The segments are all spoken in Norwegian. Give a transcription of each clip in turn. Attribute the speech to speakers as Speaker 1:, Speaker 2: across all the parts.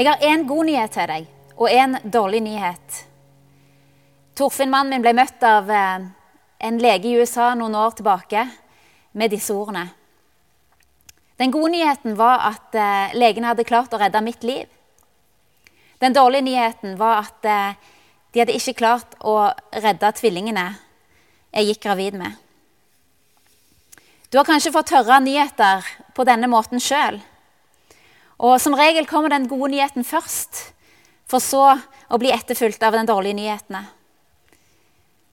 Speaker 1: Jeg har én god nyhet til deg og én dårlig nyhet. Torfinn, mannen min, ble møtt av eh, en lege i USA noen år tilbake med disse ordene. Den gode nyheten var at legene hadde klart å redde mitt liv. Den dårlige nyheten var at eh, de hadde ikke klart å redde tvillingene jeg gikk gravid med. Du har kanskje fått høre nyheter på denne måten sjøl. Og som regel kommer den gode nyheten først, for så å bli etterfulgt av den dårlige nyheten.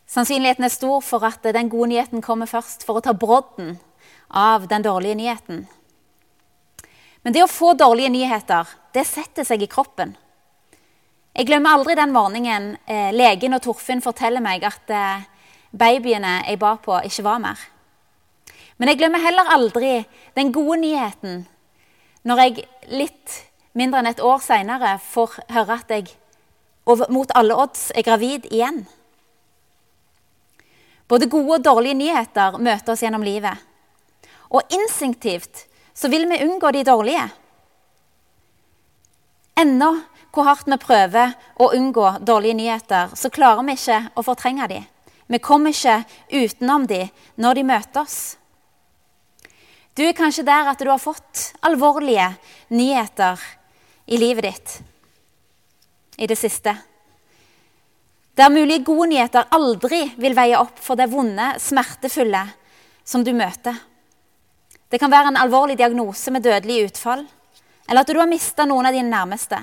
Speaker 1: Sannsynligheten er stor for at den gode nyheten kommer først, for å ta brodden av den dårlige nyheten. Men det å få dårlige nyheter, det setter seg i kroppen. Jeg glemmer aldri den morgenen eh, legen og Torfinn forteller meg at eh, babyene jeg ba på, ikke var mer. Men jeg glemmer heller aldri den gode nyheten når jeg litt mindre enn et år seinere får høre at jeg mot alle odds er gravid igjen. Både gode og dårlige nyheter møter oss gjennom livet. Og instinktivt så vil vi unngå de dårlige. Ennå hvor hardt vi prøver å unngå dårlige nyheter, så klarer vi ikke å fortrenge de. Vi kommer ikke utenom de når de møter oss. Du er kanskje der at du har fått alvorlige nyheter i livet ditt i det siste. Der mulige gode nyheter aldri vil veie opp for det vonde, smertefulle som du møter. Det kan være en alvorlig diagnose med dødelig utfall, eller at du har mista noen av dine nærmeste.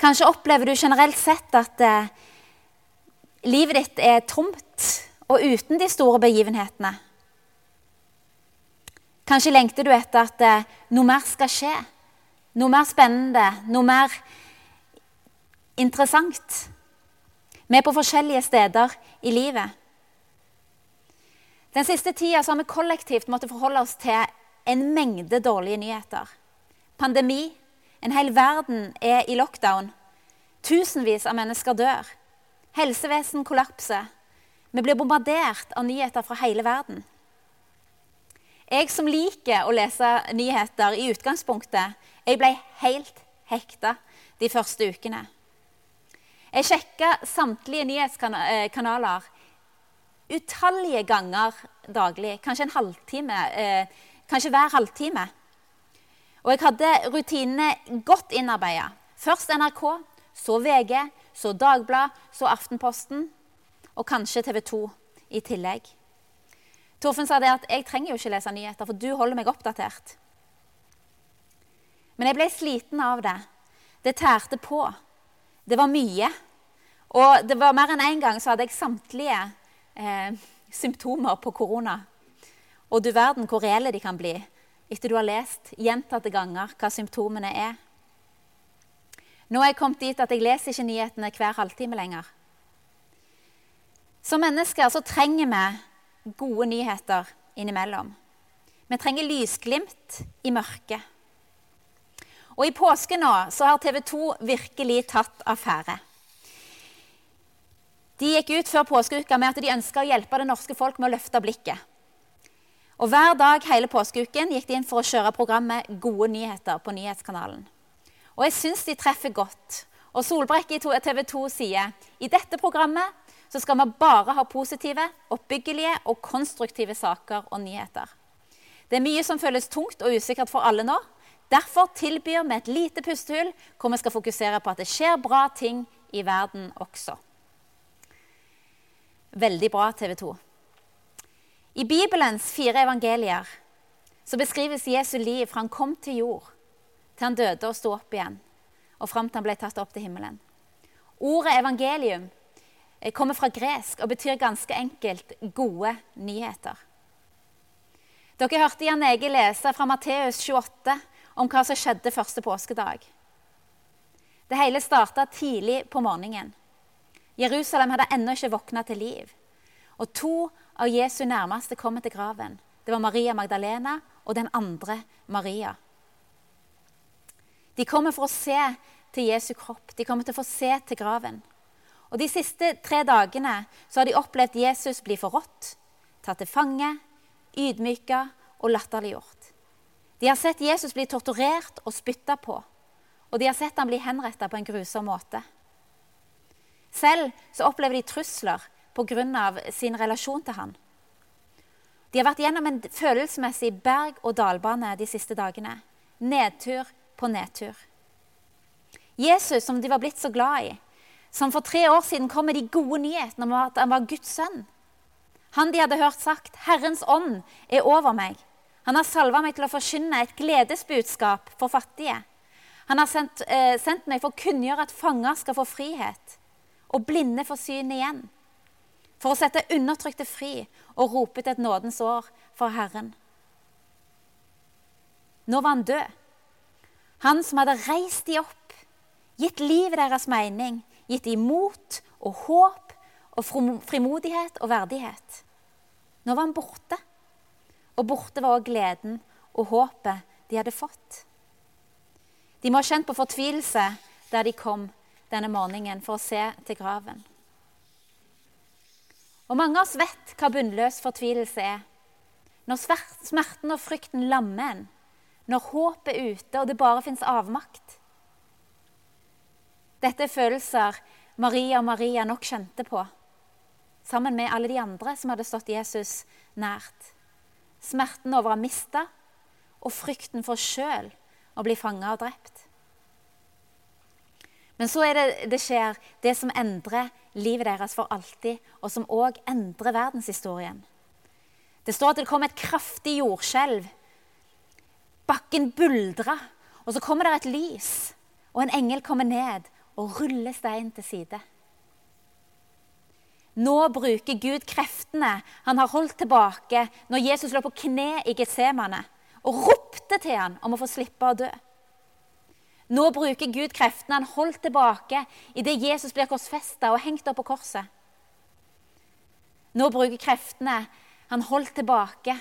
Speaker 1: Kanskje opplever du generelt sett at eh, livet ditt er tomt og uten de store begivenhetene. Kanskje lengter du etter at eh, noe mer skal skje. Noe mer spennende, noe mer interessant. Vi er på forskjellige steder i livet. Den siste tida har vi kollektivt måttet forholde oss til en mengde dårlige nyheter. Pandemi. En hel verden er i lockdown. Tusenvis av mennesker dør. Helsevesen kollapser. Vi blir bombardert av nyheter fra hele verden. Jeg som liker å lese nyheter i utgangspunktet, jeg ble helt hekta de første ukene. Jeg sjekka samtlige nyhetskanaler utallige ganger daglig. Kanskje en halvtime. Eh, kanskje hver halvtime. Og jeg hadde rutinene godt innarbeida. Først NRK, så VG, så Dagbladet, så Aftenposten. Og kanskje TV 2 i tillegg. Torfinn sa det at jeg trenger jo ikke lese nyheter, for du holder meg oppdatert. Men jeg ble sliten av det. Det tærte på. Det var mye. Og det var mer enn én en gang så hadde jeg samtlige eh, symptomer på korona. Og du verden hvor reelle de kan bli etter du har lest gjentatte ganger hva symptomene er. Nå er jeg kommet dit at jeg leser ikke nyhetene hver halvtime lenger. Som mennesker så trenger vi gode nyheter innimellom. Vi trenger lysglimt i mørket. Og I påske nå så har TV 2 virkelig tatt affære. De gikk ut før påskeuka med at de ønska å hjelpe det norske folk med å løfte blikket. Og Hver dag hele påskeuken gikk de inn for å kjøre programmet Gode nyheter på nyhetskanalen. Og jeg syns de treffer godt. Og Solbrekk i TV 2 sier i dette programmet så skal vi bare ha positive, oppbyggelige og konstruktive saker og nyheter. Det er mye som føles tungt og usikkert for alle nå. Derfor tilbyr vi et lite pustehull hvor vi skal fokusere på at det skjer bra ting i verden også. Veldig bra, TV 2. I Bibelens fire evangelier så beskrives Jesu liv fra han kom til jord, til han døde og sto opp igjen, og fram til han ble tatt opp til himmelen. Ordet evangelium kommer fra gresk og betyr ganske enkelt 'gode nyheter'. Dere hørte Jan Ege lese fra Matteus 28 om hva som skjedde første påskedag. Det hele starta tidlig på morgenen. Jerusalem hadde ennå ikke våkna til liv. Og to av Jesu nærmeste kommer til graven. Det var Maria Magdalena og den andre Maria. De kommer for å se til Jesu kropp. De kommer til å få se til graven. Og De siste tre dagene så har de opplevd Jesus bli forrådt, tatt til fange, ydmyka og latterliggjort. De har sett Jesus bli torturert og spytta på. og de har sett han bli henrettet på en grusom måte. Selv så opplever de trusler pga. sin relasjon til han. De har vært gjennom en følelsesmessig berg-og-dal-bane de siste dagene. Nedtur på nedtur. Jesus, som de var blitt så glad i, som for tre år siden kom med de gode nyhetene om at han var Guds sønn. Han de hadde hørt sagt, 'Herrens ånd er over meg'. Han har salva meg til å forkynne et gledesbudskap for fattige. Han har sendt, eh, sendt meg for å kunngjøre at fanger skal få frihet, og blinde få syn igjen. For å sette undertrykte fri og rope til et nådens år for Herren. Nå var han død. Han som hadde reist de opp, gitt livet deres mening, gitt dem mot og håp og frimodighet og verdighet. Nå var han borte. Og borte var også gleden og håpet de hadde fått. De må ha kjent på fortvilelse der de kom denne morgenen for å se til graven. Og Mange av oss vet hva bunnløs fortvilelse er. Når smerten og frykten lammer en, når håpet er ute og det bare fins avmakt. Dette er følelser Maria og Maria nok kjente på, sammen med alle de andre som hadde stått Jesus nært. Smerten over å ha mista og frykten for sjøl å bli fanga og drept. Men så er det det skjer, det som endrer livet deres for alltid, og som òg endrer verdenshistorien. Det står at det kom et kraftig jordskjelv. Bakken buldra, og så kommer det et lys, og en engel kommer ned og ruller steinen til side. Nå bruker Gud kreftene han har holdt tilbake når Jesus lå på kne i Getsemane og ropte til han om å få slippe å dø. Nå bruker Gud kreftene han holdt tilbake idet Jesus blir korsfesta og hengt opp på korset. Nå bruker kreftene han holdt tilbake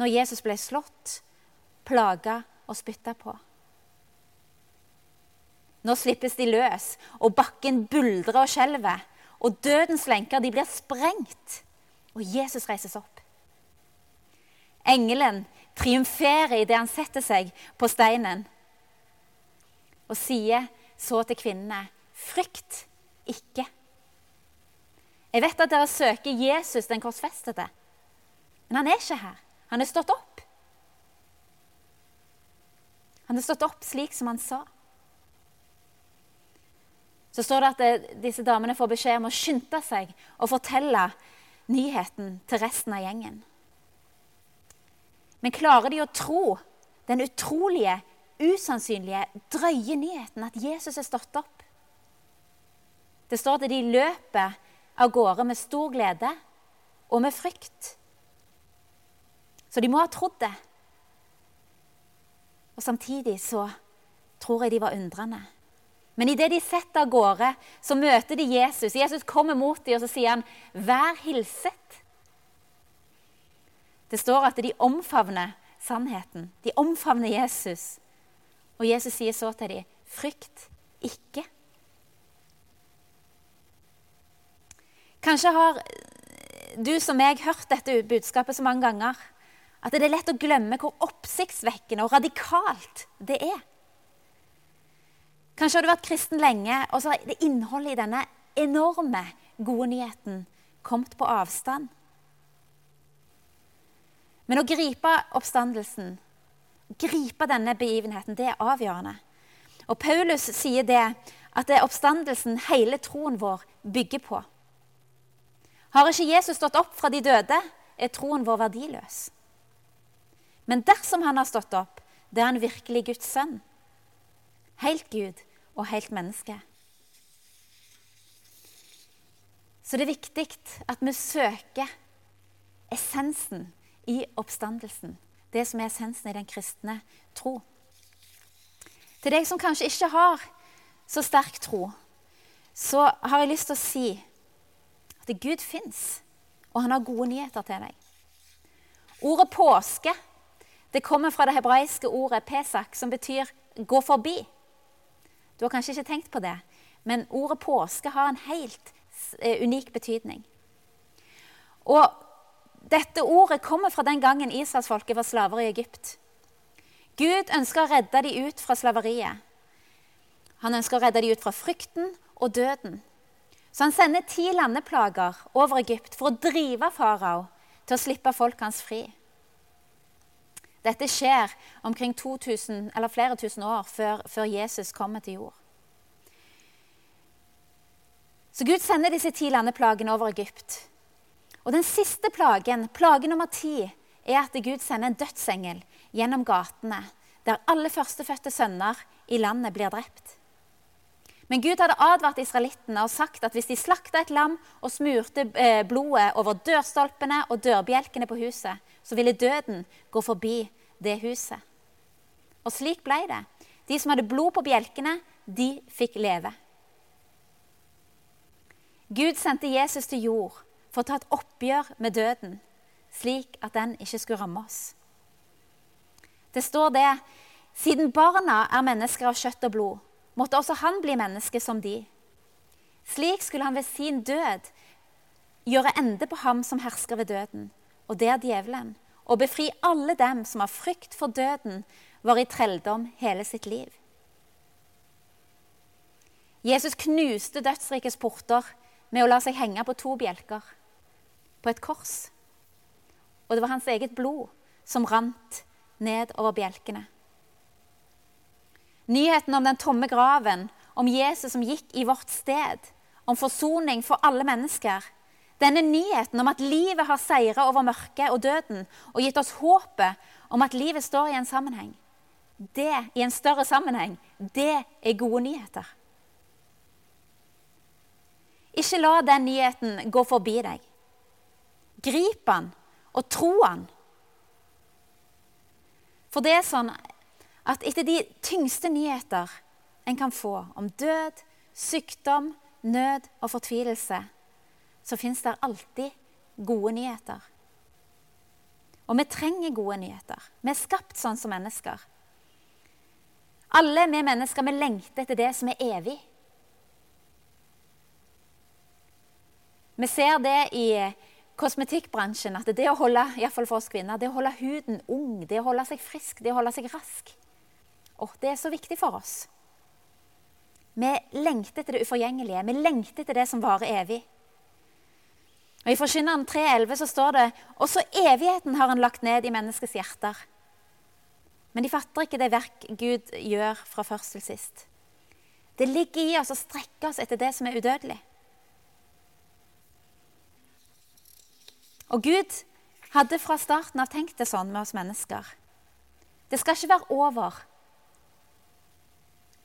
Speaker 1: når Jesus ble slått, plaga og spytta på. Nå slippes de løs, og bakken buldrer og skjelver. Og dødens lenker de blir sprengt, og Jesus reises opp. Engelen triumferer idet han setter seg på steinen og sier så til kvinnene, 'Frykt ikke'. Jeg vet at dere søker Jesus den korsfestede, men han er ikke her. Han er stått opp. Han er stått opp slik som han sa så står det at eh, disse damene får beskjed om å skynde seg og fortelle nyheten til resten av gjengen. Men klarer de å tro den utrolige, usannsynlige, drøye nyheten at Jesus er stått opp? Det står at de løper av gårde med stor glede og med frykt. Så de må ha trodd det. Og samtidig så tror jeg de var undrende. Men idet de setter av gårde, så møter de Jesus. Jesus kommer mot dem og så sier han, 'Vær hilset'. Det står at de omfavner sannheten. De omfavner Jesus. Og Jesus sier så til dem, 'Frykt ikke'. Kanskje har du som meg hørt dette budskapet så mange ganger at det er lett å glemme hvor oppsiktsvekkende og radikalt det er. Kanskje har du vært kristen lenge, og så har det innholdet i denne enorme gode nyheten kommet på avstand. Men å gripe oppstandelsen, gripe denne begivenheten, det er avgjørende. Og Paulus sier det at det er oppstandelsen hele troen vår bygger på. Har ikke Jesus stått opp fra de døde, er troen vår verdiløs. Men dersom han har stått opp, det er han virkelig Guds sønn. Helt Gud og helt menneske. Så det er viktig at vi søker essensen i oppstandelsen. Det som er essensen i den kristne tro. Til deg som kanskje ikke har så sterk tro, så har jeg lyst til å si at Gud fins, og han har gode nyheter til deg. Ordet påske det kommer fra det hebraiske ordet pesak, som betyr 'gå forbi'. Du har kanskje ikke tenkt på det, men ordet påske har en helt eh, unik betydning. Og dette ordet kommer fra den gangen israelsfolket var slaver i Egypt. Gud ønsker å redde dem ut fra slaveriet. Han ønsker å redde dem ut fra frykten og døden. Så han sender ti landeplager over Egypt for å drive farao til å slippe folk hans fri. Dette skjer omkring 2000, eller flere tusen år før, før Jesus kommer til jord. Så Gud sender disse ti landeplagene over Egypt. Og den siste plagen, plage nummer ti, er at Gud sender en dødsengel gjennom gatene, der alle førstefødte sønner i landet blir drept. Men Gud hadde advart israelittene og sagt at hvis de slakta et lam og smurte eh, blodet over dørstolpene og dørbjelkene på huset, så ville døden gå forbi det huset. Og slik ble det. De som hadde blod på bjelkene, de fikk leve. Gud sendte Jesus til jord for å ta et oppgjør med døden, slik at den ikke skulle ramme oss. Det står det siden barna er mennesker av kjøtt og blod, måtte også han bli menneske som de. Slik skulle han ved sin død gjøre ende på ham som hersker ved døden, og det er djevelen, og befri alle dem som av frykt for døden var i trelldom hele sitt liv. Jesus knuste dødsrikets porter med å la seg henge på to bjelker, på et kors. Og det var hans eget blod som rant ned over bjelkene. Nyheten om den tomme graven, om Jesus som gikk i vårt sted, om forsoning for alle mennesker. Denne nyheten om at livet har seira over mørket og døden og gitt oss håpet om at livet står i en sammenheng. Det, i en større sammenheng, det er gode nyheter. Ikke la den nyheten gå forbi deg. Grip den og tro den. For det er sånn at etter de tyngste nyheter en kan få om død, sykdom, nød og fortvilelse, så fins det alltid gode nyheter. Og vi trenger gode nyheter. Vi er skapt sånn som mennesker. Alle vi mennesker vi lengter etter det som er evig. Vi ser det i kosmetikkbransjen at det å holde i for oss kvinner, det å holde huden ung, det å holde seg frisk, det å holde seg rask, oh, det er så viktig for oss. Vi lengter etter det uforgjengelige. Vi lengter etter det som varer evig. Og I Forkynneren 3,11 så står det også evigheten har han lagt ned i menneskets hjerter. Men de fatter ikke det verk Gud gjør fra først til sist. Det ligger i oss å strekke oss etter det som er udødelig. Og Gud hadde fra starten av tenkt det sånn med oss mennesker. Det skal ikke være over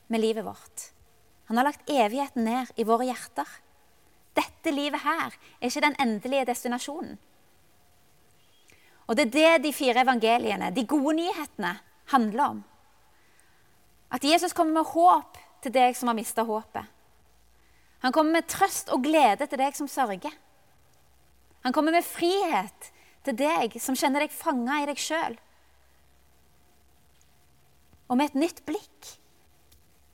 Speaker 1: med livet vårt. Han har lagt evigheten ned i våre hjerter. Dette livet her er ikke den endelige destinasjonen. Og det er det de fire evangeliene, de gode nyhetene, handler om. At Jesus kommer med håp til deg som har mista håpet. Han kommer med trøst og glede til deg som sørger. Han kommer med frihet til deg som kjenner deg fanga i deg sjøl. Og med et nytt blikk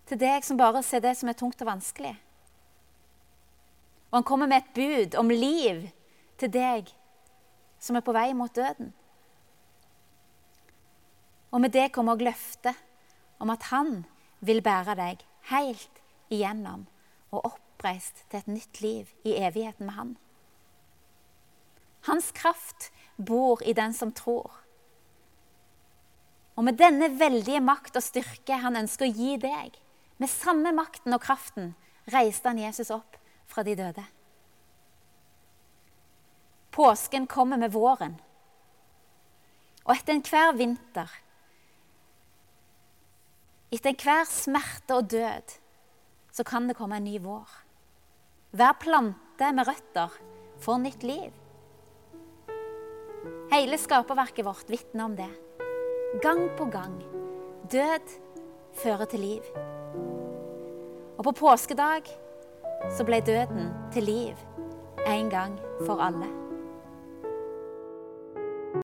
Speaker 1: til deg som bare ser det som er tungt og vanskelig. Og han kommer med et bud om liv til deg som er på vei mot døden. Og med det kommer også løftet om at han vil bære deg helt igjennom og oppreist til et nytt liv i evigheten med han. Hans kraft bor i den som tror. Og med denne veldige makt og styrke han ønsker å gi deg, med samme makten og kraften reiste han Jesus opp fra de døde. Påsken kommer med våren. Og etter enhver vinter, etter enhver smerte og død, så kan det komme en ny vår. Hver plante med røtter får nytt liv. Hele skaperverket vårt vitner om det. Gang på gang. Død fører til liv. Og på påskedag så ble døden til liv en gang for alle.